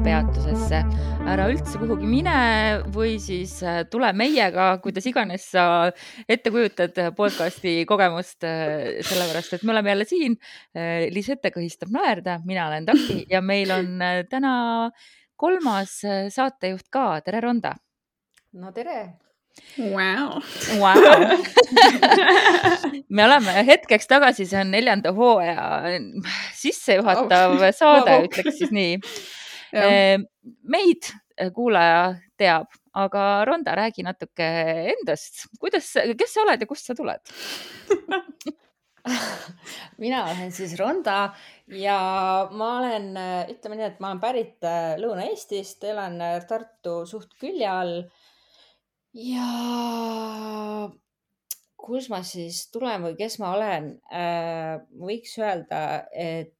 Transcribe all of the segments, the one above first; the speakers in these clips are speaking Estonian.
kosmosepeatusesse. ära üldse kuhugi mine või siis äh, tule meiega, kuidas iganes sa ette kujutad podcast'i kogemust, äh, sellepärast et me oleme jälle siin. Äh, Lisette kõhistab naerda, mina olen Taki ja meil on täna kolmas saatejuht ka. tere, Ronda. no tere wow. wow. me oleme hetkeks tagasi, see on neljanda hooaja sissejuhatav oh. saade oh., ütleks siis nii. Ehm, meid kuulaja teab, aga Ronda, räägi natuke endast, kuidas, kes sa oled ja kust sa tuled? Mina olen siis Ronda ja ma olen, ütleme nii, et ma olen pärit Lõuna-Eestist, elan Tartu suht külje all. Ja kus ma siis tulen või kes ma olen? Võiks öelda, et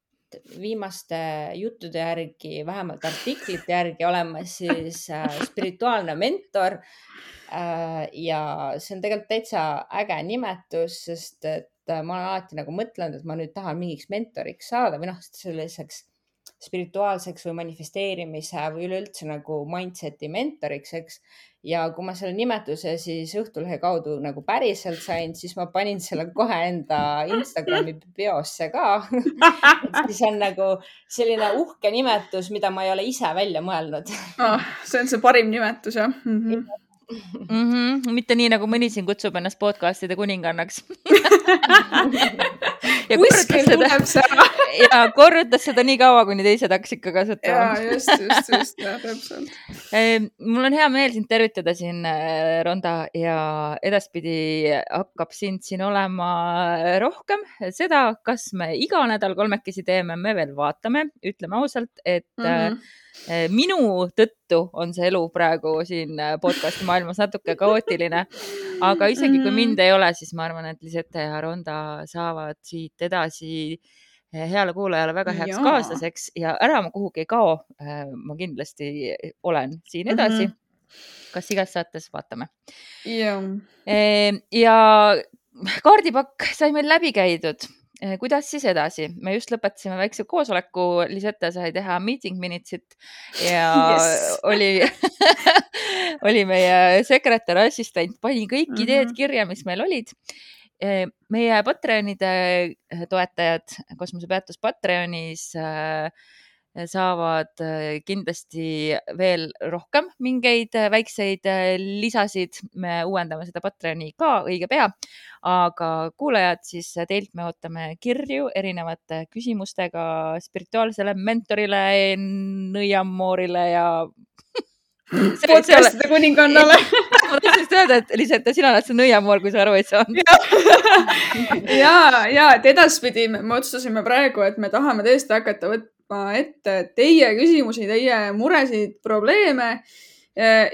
viimaste juttude järgi, vähemalt artiklite järgi olen ma siis äh, spirituaalne mentor äh,. ja see on tegelikult täitsa äge nimetus, sest et äh, ma olen alati nagu mõtlenud, et ma nüüd tahan mingiks mentoriks saada või noh, selliseks spirituaalseks või manifesteerimise või üleüldse nagu mindset'i mentoriks, eks ja kui ma selle nimetuse siis Õhtulehe kaudu nagu päriselt sain, siis ma panin selle kohe enda Instagrami biosse ka siis on nagu selline uhke nimetus, mida ma ei ole ise välja mõelnud oh, see on see parim nimetus jah mm? -hmm mm. -hmm. mitte nii nagu mõni siin kutsub ennast podcast'ide kuningannaks ja kuskil tuleb see ära ja korrutas seda nii kaua, kuni teised hakkasid ka kasutama. ja just, just, just, jah, täpselt. Mul on hea meel sind tervitada siin, äh, Ronda, ja edaspidi hakkab sind siin olema rohkem. seda, kas me iga nädal kolmekesi teeme, me veel vaatame, ütleme ausalt, et mm -hmm minu tõttu on see elu praegu siin podcast'i maailmas natuke kaootiline, aga isegi kui mind ei ole, siis ma arvan, et Lisette ja Ronda saavad siit edasi heale kuulajale väga heaks Jaa. kaaslaseks ja ära ma kuhugi ei kao. Eh, ma kindlasti olen siin edasi mm. -hmm. kas igas saates, vaatame. Eh, ja kaardipakk sai meil läbi käidud kuidas siis edasi? me just lõpetasime väikse koosoleku, Lisette sai teha meeting minutes'it ja yes. oli oli meie sekretär, assistent, pani kõik mm -hmm. ideed kirja, mis meil olid meie Patreonide äh, toetajad kosmosepeatus Patreonis äh, saavad kindlasti veel rohkem mingeid väikseid lisasid. me uuendame seda Patreoni ka õige pea, aga kuulajad, siis teilt me ootame kirju erinevate küsimustega spirituaalsele mentorile, nõiamoorile ja podcast'ide kuningannale ma tahtsin öelda, et lihtsalt sina oled see nõiamoor, kui sa aru ei saanud. ja, ja et edaspidi me, me otsustasime praegu, et me tahame tõesti hakata võtma ette teie küsimusi, teie muresid, probleeme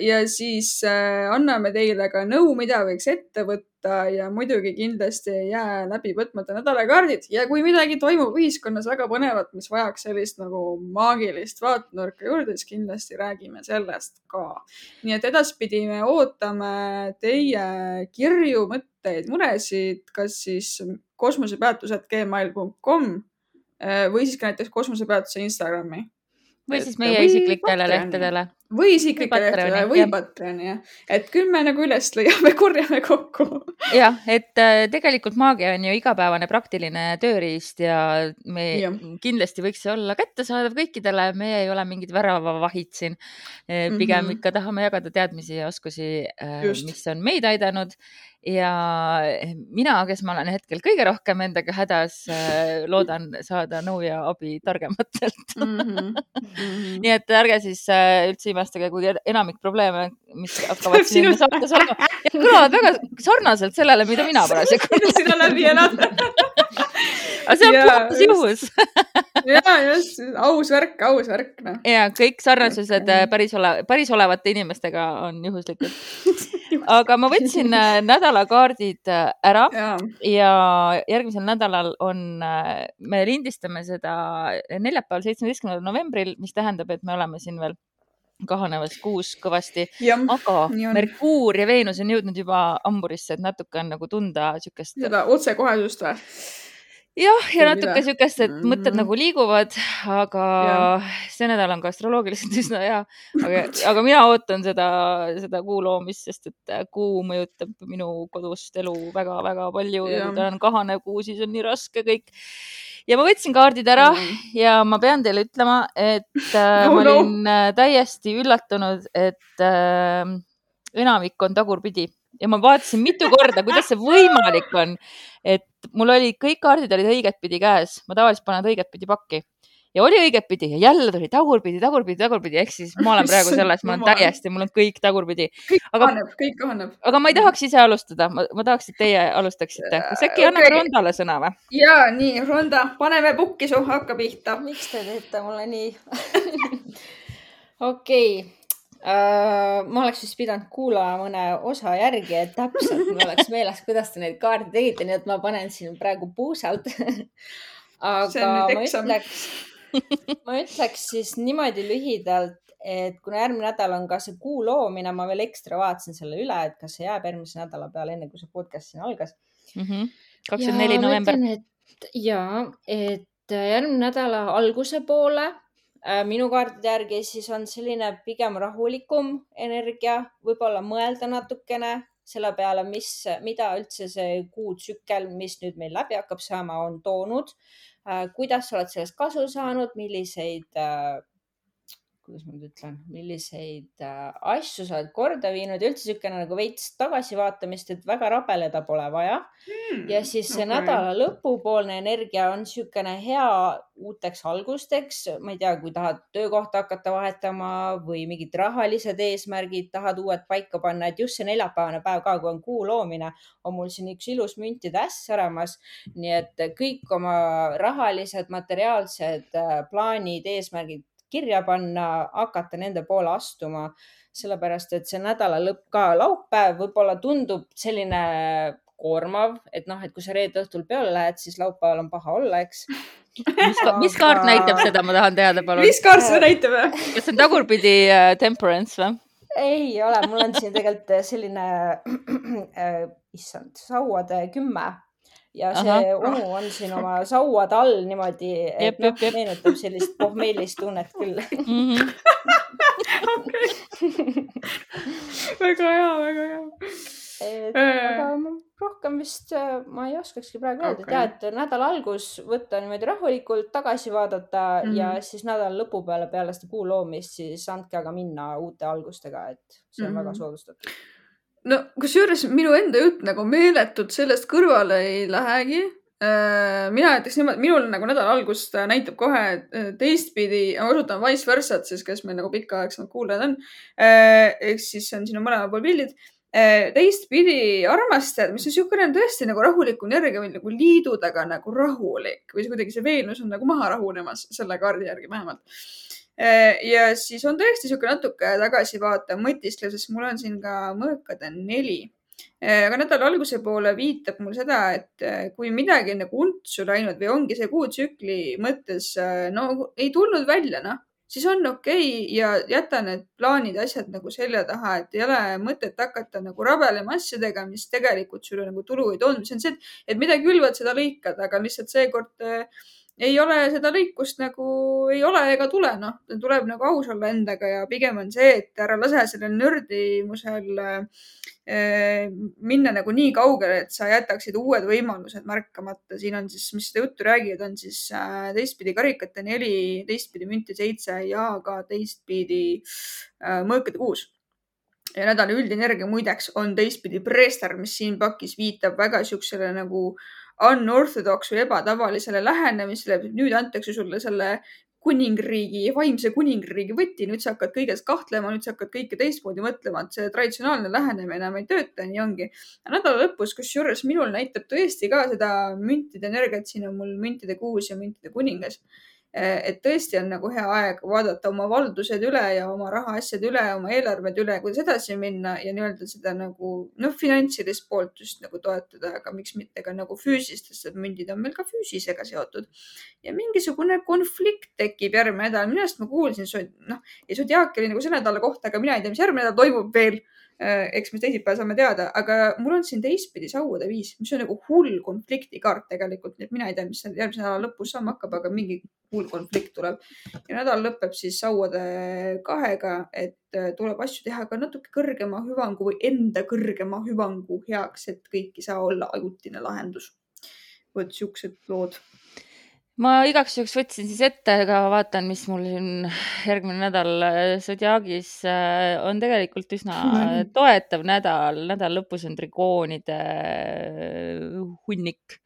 ja siis äh, anname teile ka nõu, mida võiks ette võtta ja muidugi kindlasti ei jää läbi võtmata nädalakaardid. Ja kui midagi toimub ühiskonnas väga põnevat, mis vajaks sellist nagu maagilist vaatenurka juurde, siis kindlasti räägime sellest ka. nii et edaspidi me ootame teie kirju, mõtteid, muresid, kas siis kosmosepeatused gmail.com äh, või siis ka näiteks kosmosepeatuse Instagrami. Või siis meie isiklikele lehtedele või isiklikele lehtedele või Patreoni jah, et küll me nagu üles leiame, korjame kokku. jah, et äh, tegelikult maagia on ju igapäevane praktiline tööriist ja me ja. kindlasti võiks see olla kättesaadav kõikidele, meie ei ole mingid väravavahid siin. Äh, pigem mm -hmm. ikka tahame jagada teadmisi ja oskusi, äh, mis on meid aidanud ja mina, kes ma olen hetkel kõige rohkem endaga hädas, loodan saada nõu ja abi targematelt mm. -hmm. Mm -hmm. nii et ärge siis üldse imestage, kui enamik probleeme, mis hakkavad siin saates olema, kõlavad väga sarnaselt sellele, mida mina parasjagu sina läbi elad aga see on puhtas juhus ja just, aus värk, aus värk noh. ja kõik sarnasused äh, päris ole, päris olevate inimestega on juhuslikud. aga ma võtsin äh, nädalakaardid äh, ära ja. ja järgmisel nädalal on, me lindistame seda neljapäeval, seitsmeteistkümnendal novembril, mis tähendab, et me oleme siin veel kahanevas kuus kõvasti. aga Merkuur ja Veenus on jõudnud juba hamburisse, et natuke on nagu tunda niisugust. seda otsekohesust või? Jah, ja natuke siukest, et mõtted Mhm. nagu liiguvad, aga Jah. see nädal on ka astroloogiliselt üsna hea. aga, aga mina ootan seda, seda kuu loomist, sest et äh, kuu mõjutab minu kodust elu väga-väga palju ja Jah. kui ta on kahanev kuu, siis on nii raske kõik. ja ma võtsin kaardid ära Mhm. ja ma pean teile ütlema, et äh, Oh ma no. olin äh, täiesti üllatunud, et äh, enamik on tagurpidi ja ma vaatasin mitu korda, kuidas see võimalik on, et mul olid kõik kaardid olid õigetpidi käes, ma tavaliselt panen õigetpidi pakki ja oli õigetpidi ja jälle tuli tagurpidi, tagurpidi, tagurpidi ehk siis ma olen praegu selles, ma olen täiesti, mul on kõik tagurpidi, kõik aga- kahaneb, kõik kahaneb. aga ma ei tahaks ise alustada, ma tahaks, et teie alustaksite. kas äkki Okei. anname Rondale sõna või? ja nii, Ronda, paneme pukki su, hakka pihta. miks te teete mulle nii? okei, ma oleks vist pidanud kuulama mõne osa järgi, et täpselt mul oleks meeles, kuidas te neid kaarte tegite, nii et ma panen siin praegu puusalt. aga ma ütleks, ma ütleks siis niimoodi lühidalt, et kuna järgmine nädal on ka see kuu loomine, ma veel ekstra vaatasin selle üle, et kas see jääb järgmise nädala peale, enne kui see podcast siin algas Mhm. kakskümmend neli november. ja, et järgmine nädala alguse poole äh, minu kaartide järgi siis on selline pigem rahulikum energia, võib-olla mõelda natukene selle peale, mis, mida üldse see kuutsükkel, mis nüüd meil läbi hakkab saama, on toonud. kuidas sa oled sellest kasu saanud, milliseid äh, kuidas ma nüüd ütlen, milliseid äh, asju sa oled korda viinud ja üldse niisugune nagu veits tagasivaatamist, et väga rabeleda pole vaja ja siis see okay. nädala lõpupoolne energia on niisugune hea uuteks algusteks, ma ei tea, kui tahad töökohta hakata vahetama või mingid rahalised eesmärgid tahad uued paika panna, et just see neljapäevane päev ka, kui on kuu loomine, on mul siin üks ilus müntide äss säramas. nii et kõik oma rahalised, materiaalsed äh, plaanid, eesmärgid kirja panna, hakata nende poole astuma, sellepärast et see nädala lõpp ka laupäev võib-olla tundub selline koormav, et noh, et kui sa reede õhtul peole lähed, siis laupäeval on paha olla, eks. mis, ka, mis kaart näitab seda, ma tahan teada, palun. mis kaart seda näitab? kas see on tagurpidi äh, temperance või? ei ole, mul on siin tegelikult selline äh,, issand, sauade kümme ja see Ahah. onu on siin oma sauade all niimoodi, et noh jep, jep., meenutab sellist pohmeelist tunnet küll. Mhm. väga hea, väga hea. et Äh. aga ma rohkem vist äh, ma ei oskakski praegu öelda, et Okei. ja, et nädala algus võtta niimoodi rahulikult tagasi vaadata mm -hmm. ja Mhm. siis nädala lõpu peale, peale seda kuu loomist, siis andke aga minna uute algustega, et see on mm -hmm. väga soodustatud. No kusjuures minu enda jutt nagu meeletult sellest kõrvale ei lähegi. mina ütleks niimoodi, minul nagu nädala algust näitab kohe äh, teistpidi, ma kasutan vice versa'd siis, kes meil nagu pikaaegsemad kuulajad on. ehk siis on siin on mõlemal pool pildid. teistpidi armastajad, mis on niisugune tõesti nagu rahulikum energia või nagu liidu taga nagu rahulik või kuidagi see Veenus on nagu maha rahunemas selle kaardi järgi vähemalt. Ja siis on tõesti niisugune natuke tagasivaatav mõtisklev, sest mul on siin ka mõõkade neli. aga nädala alguse poole viitab mul seda, et eh, kui midagi on nagu untsu läinud või ongi see kuutsükli mõttes no ei tulnud välja, noh, siis on okei okay ja jäta need plaanid, asjad nagu selja taha, et ei ole mõtet hakata nagu rabelema asjadega, mis tegelikult sulle nagu tulu ei toonud, mis on see, et, et mida külvad, seda lõikad, aga lihtsalt seekord äh, ei ole seda lõikust nagu ei ole ega tule, noh, tuleb nagu aus olla endaga ja pigem on see, et ära lase sellel nördimusel äh, minna nagu nii kaugele, et sa jätaksid uued võimalused märkamata. siin on siis, mis seda juttu räägivad, on siis äh, teistpidi karikate neli, teistpidi münti seitse ja ka teistpidi äh, mõõkade kuus ja nädala üldine energia muideks on teistpidi preester, mis siin pakis viitab väga siuksele nagu unorthodox või ebatavalisele lähenemisele. nüüd antakse sulle selle kuningriigi, vaimse kuningriigi võti, nüüd sa hakkad kõiges kahtlema, nüüd sa hakkad kõike teistmoodi mõtlema, et see traditsionaalne lähenemine enam ei tööta, nii ongi. nädala lõpus, kusjuures minul näitab tõesti ka seda müntide energiat, siin on mul müntide kuus ja müntide kuningas. Et tõesti on nagu hea aeg vaadata oma valdused üle ja oma rahaasjad üle, oma eelarved üle, kuidas edasi minna ja nii-öelda seda nagu noh, finantsilist poolt just nagu toetada, aga miks mitte ka nagu füüsist, sest et mündid on meil ka füüsisega seotud. ja mingisugune konflikt tekib järgmine nädal, minu arust ma kuulsin, noh, ja Zodiac oli nagu selle nädala kohta, aga mina ei tea, mis järgmine nädal toimub veel. Äh, eks me teisipäeval saame teada, aga mul on siin teistpidi sauade viis, mis on nagu hull konfliktikaart tegelikult, nii et mina ei tea, mis järgmise nädala lõpus saama hakkab, aga mingi hull konflikt tuleb. ja nädal lõpeb siis sauade kahega, et äh, tuleb asju teha ka natuke kõrgema hüvangu või enda kõrgema hüvangu heaks, et kõik ei saa olla ajutine lahendus. vot siuksed lood ma igaks juhuks võtsin siis ette, aga vaatan, mis mul siin järgmine nädal äh, Zodiagis äh, on tegelikult üsna toetav nädal. nädala lõpus on trigoonide äh, hunnik.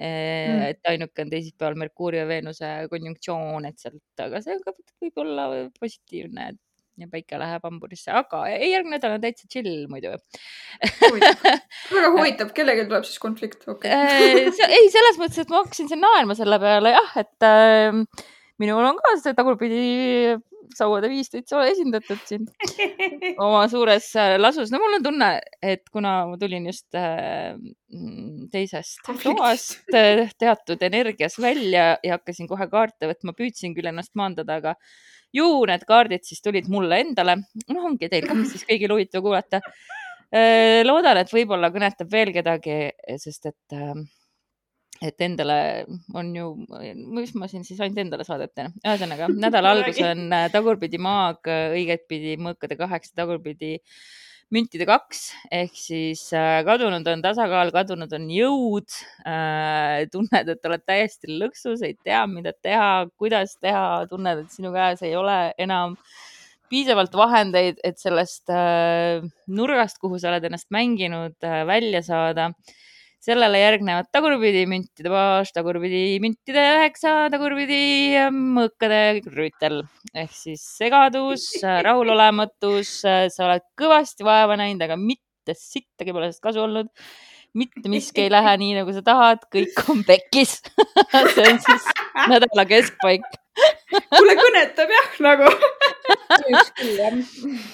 Mm. et ainuke on teisipäeval Merkuuri ja Veenuse konjunktsioon, et sealt, aga see on ka võib-olla positiivne, et ja päike läheb hamburisse, aga ei, järgmine nädal on täitsa chill muidu väga huvitav, kellelgi tuleb siis konflikt okay. Äh, ei, selles mõttes, et ma hakkasin siin naerma selle peale jah, et äh, minul on ka see tagurpidi sauade viis täitsa esindatud siin oma suures äh, lasus. no mul on tunne, et kuna ma tulin just äh, teisest toast teatud energias välja ja hakkasin kohe kaarte võtma, püüdsin küll ennast maandada, aga ju need kaardid siis tulid mulle endale. noh, ongi teil ka siis kõigil huvitav kuulata. Äh, loodan, et võib-olla kõnetab veel kedagi, sest et, äh, et endale on ju, mis ma siin siis ainult endale saadet teen. ühesõnaga nädala algus on äh, tagurpidi maag, õigetpidi mõõkade kaheksa, tagurpidi müntide kaks ehk siis äh, kadunud on tasakaal, kadunud on jõud äh,. tunned, et oled täiesti lõksus, ei tea, mida teha, kuidas teha, tunned, et sinu käes ei ole enam piisavalt vahendeid, et sellest äh, nurgast, kuhu sa oled ennast mänginud välja saada sellele järgnevad tagurpidi müntide baas, tagurpidi müntide üheksa, tagurpidi ähm, mõõkade rüütel ehk siis segadus, äh, rahulolematus, äh, sa oled kõvasti vaeva näinud, aga mitte sittagi pole sellest kasu olnud. mitte miski ei lähe nii, nagu sa tahad, kõik on pekkis. See on siis nädala keskpaik. Kuule, kõnetab jah, nagu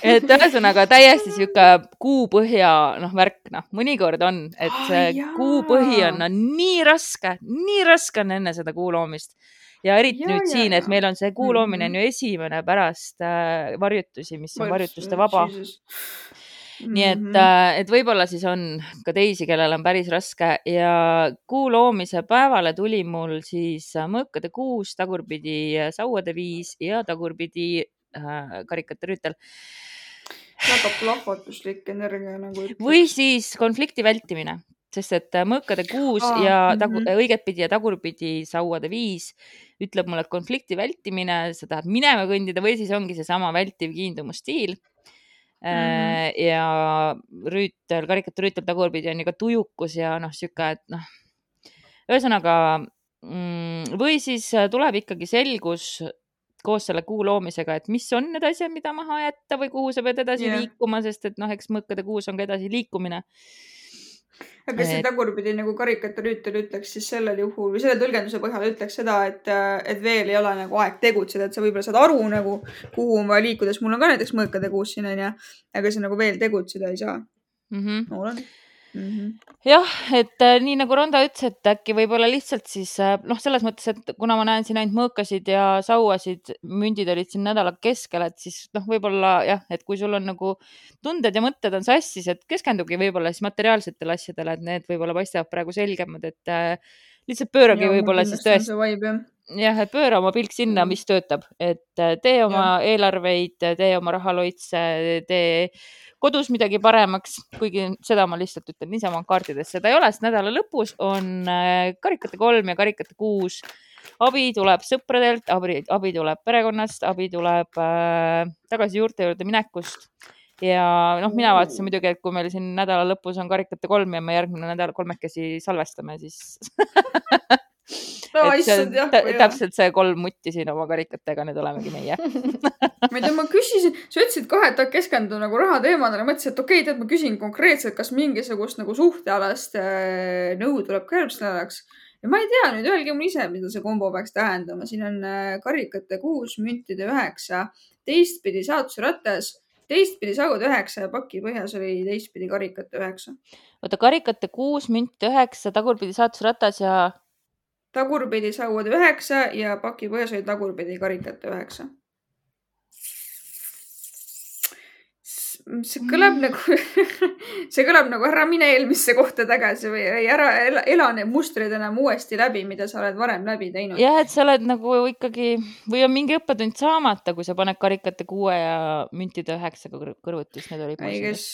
et ühesõnaga täiesti sihuke kuupõhja, noh, värk, noh, mõnikord on, et see oh, kuupõhi on, on nii raske, nii raske on enne seda kuu loomist. ja eriti ja, nüüd ja, siin, et meil on see kuu loomine on ju esimene pärast äh, varjutusi, mis on varjutuste vaba. nii et mm, -hmm. et võib-olla siis on ka teisi, kellel on päris raske ja kuu loomise päevale tuli mul siis mõõkade kuus, tagurpidi sauade viis ja tagurpidi äh, karikate rüütel. väga plahvatuslik energia nagu või siis konflikti vältimine, sest et äh, mõõkade kuus Aa, ja tagu, mm -hmm. õigetpidi ja tagurpidi sauade viis ütleb mulle, et konflikti vältimine, sa tahad minema kõndida või siis ongi seesama vältiv kiindumusstiil Mm -hmm. ja rüütel, karikate rüütel tagurpidi on ju ka tujukus ja noh, sihuke, et noh, ühesõnaga mm, või siis tuleb ikkagi selgus koos selle kuu loomisega, et mis on need asjad, mida maha jätta või kuhu sa pead edasi yeah. liikuma, sest et noh, eks mõõkade kuus on ka edasiliikumine. aga see tagurpidi nagu karikate rüütel ütleks siis sellel juhul või selle tõlgenduse põhjal ütleks seda, et, et veel ei ole nagu aeg tegutseda, et sa võib-olla saad aru nagu, kuhu on vaja liikuda, sest mul on ka näiteks mõõkade kuus siin onju, aga sa nagu veel tegutseda ei saa mm. -hmm. olen mm. -hmm. jah, et äh, nii nagu Ronda ütles, et äkki võib-olla lihtsalt siis äh, noh, selles mõttes, et kuna ma näen siin ainult mõõkasid ja sauasid, mündid olid siin nädala keskel, et siis noh, võib-olla jah, et kui sul on nagu tunded ja mõtted on sassis, et keskendugi võib-olla siis materiaalsetele asjadele, et need võib-olla paistavad praegu selgemad, et äh, lihtsalt pööragi võib-olla siis tõesti jah, et pööra oma pilk sinna, mis töötab, et äh, tee oma ja. eelarveid, tee oma rahaloitse, tee kodus midagi paremaks, kuigi seda ma lihtsalt ütlen niisama kaartides, seda ei ole, sest nädala lõpus on äh, karikate kolm ja karikate kuus. abi tuleb sõpradelt, abi, abi tuleb perekonnast, abi tuleb äh, tagasi juurte juurde minekust ja noh, mina vaatasin muidugi, et kui meil siin nädala lõpus on karikate kolm ja me järgmine nädal kolmekesi salvestame, siis no issand jah. täpselt see kolm mutti siin oma karikatega, need olemegi meie ma ei tea, ma küsisin, sa ütlesid kohe, et keskendu nagu rahateemadele, mõtlesin, et okei okay,, tead, ma küsin konkreetselt, kas mingisugust nagu suhtealast äh, nõu tuleb ka järgmiseks nädalaks. ja ma ei tea nüüd, öelge mulle ise, mida see kombo peaks tähendama, siin on äh, karikate kuus, müntide üheksa, teistpidi saatuse ratas teistpidi saud üheksa ja paki põhjas oli teistpidi karikate üheksa. oota, karikate kuus, münt üheksa, tagurpidi saatusratas ja tagurpidi sauad üheksa ja paki põhjas oli tagurpidi karikate üheksa. See kõlab nagu see kõlab nagu ära mine eelmisse kohta tagasi või ära ela, ela need mustrid enam uuesti läbi, mida sa oled varem läbi teinud. jah, et sa oled nagu ikkagi või on mingi õppetund saamata, kui sa paned karikate kuue ja müntide üheksaga kõrvuti, siis need olid. ei, kes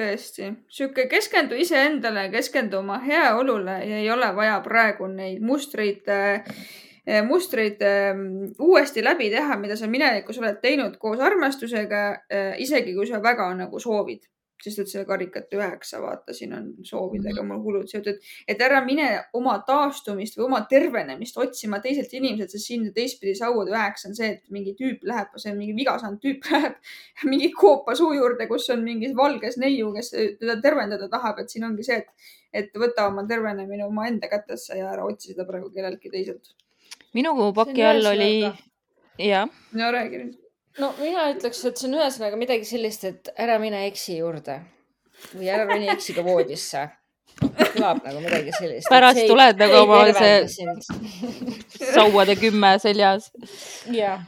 tõesti, sihuke keskendu iseendale, keskendu oma heaolule ja ei ole vaja praegu neid mustreid äh, mustreid ehm, uuesti läbi teha, mida sa minevikus oled teinud koos armastusega, eh, isegi kui sa väga nagu soovid. Sest et see karikate üheksa, vaata, siin on soovidega mul hullult seotud, et ära mine oma taastumist või oma tervenemist otsima teiselt inimeselt, sest siin teistpidi sauade üheksa on see, et mingi tüüp läheb, see on mingi viga saanud tüüp läheb mingi koopa suu juurde, kus on mingi valges neiu, kes teda tervendada tahab, et siin ongi see, et, et võta oma tervenemine omaenda kätesse ja ära otsi seda praegu kelleltki teiselt minu paki all oli, jah. no räägi nüüd. no mina ütleks, et see on ühesõnaga midagi sellist, et ära mine eksi juurde või ära roni eksiga voodisse kõlab nagu midagi sellist. pärast tuled nagu oma see sauade kümme seljas. jah.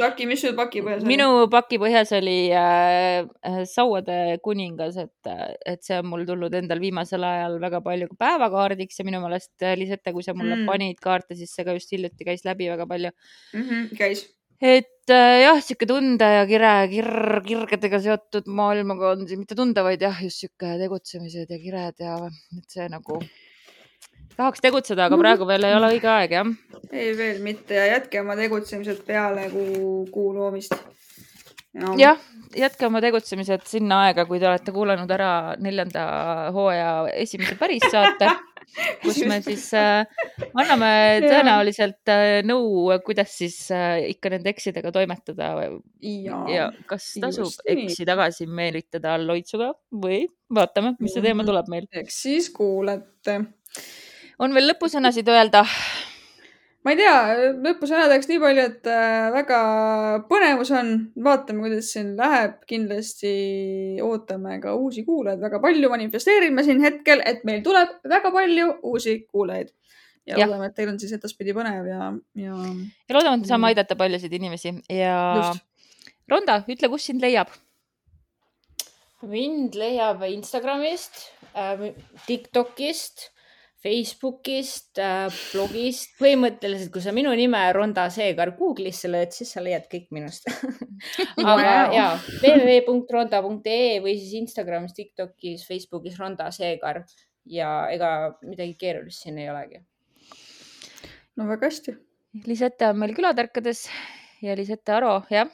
Taki, mis sul paki põhjas oli? minu paki põhjas oli äh, sauade kuningas, et, et see on mul tulnud endal viimasel ajal väga palju päevakaardiks ja minu meelest, äh, Lisette, kui sa mulle mm. panid kaarte, siis see ka just hiljuti käis läbi väga palju mm. -hmm, käis et äh, jah, sihuke tunde ja kire, kir-, kirgedega seotud maailmaga on siin, mitte tunde, vaid jah, just sihuke tegutsemised ja kired ja et see nagu tahaks tegutseda, aga praegu veel ei ole õige aeg, jah. ei, veel mitte. Ja jätke oma tegutsemised peale kuu, kuu loomist. Ja.. jah, jätke oma tegutsemised sinna aega, kui te olete kuulanud ära neljanda hooaja esimese päris saate kus me siis äh, anname tõenäoliselt äh, nõu, kuidas siis äh, ikka nende eksidega toimetada ja, ja kas tasub eksi tagasi meelitada loitsuga või vaatame, mis see teema tuleb meil. eks siis kuulete. on veel lõpusõnasid öelda? Ma ei tea, lõpusõnadeks nii palju, et äh, väga põnevus on, vaatame, kuidas siin läheb. kindlasti ootame ka uusi kuulajaid väga palju, manifesteerime siin hetkel, et meil tuleb väga palju uusi kuulajaid. ja, ja. loodame, et teil on siis edaspidi põnev ja, ja. ja loodame, et me saame aidata paljusid inimesi ja Just. Ronda, ütle, kus sind leiab? mind leiab Instagramist äh,, Tiktokist Facebookist äh,, blogist, põhimõtteliselt, kui sa minu nime Ronda Seegar Google'isse lööd, siis sa leiad kõik minust aga ja www.ronda.ee või siis Instagramis, Tiktokis, Facebookis Ronda Seegar ja ega midagi keerulist siin ei olegi. no väga hästi. Lisette on meil külatärkades ja Lisette Aro, jah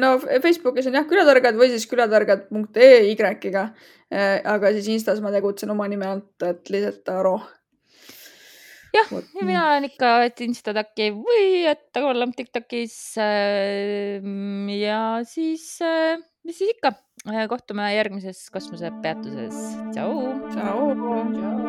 no Facebookis on jah külatargad või siis külatargad.ee Y-ga. Äh, aga siis Instas ma tegutsen oma nime alt, et Liset Aro. jah, ja mina olen ikka, et Instataki või et Agolam Tiktokis. Äh, ja siis, mis siis ikka, kohtume järgmises kosmosepeatuses. tšau. tšau.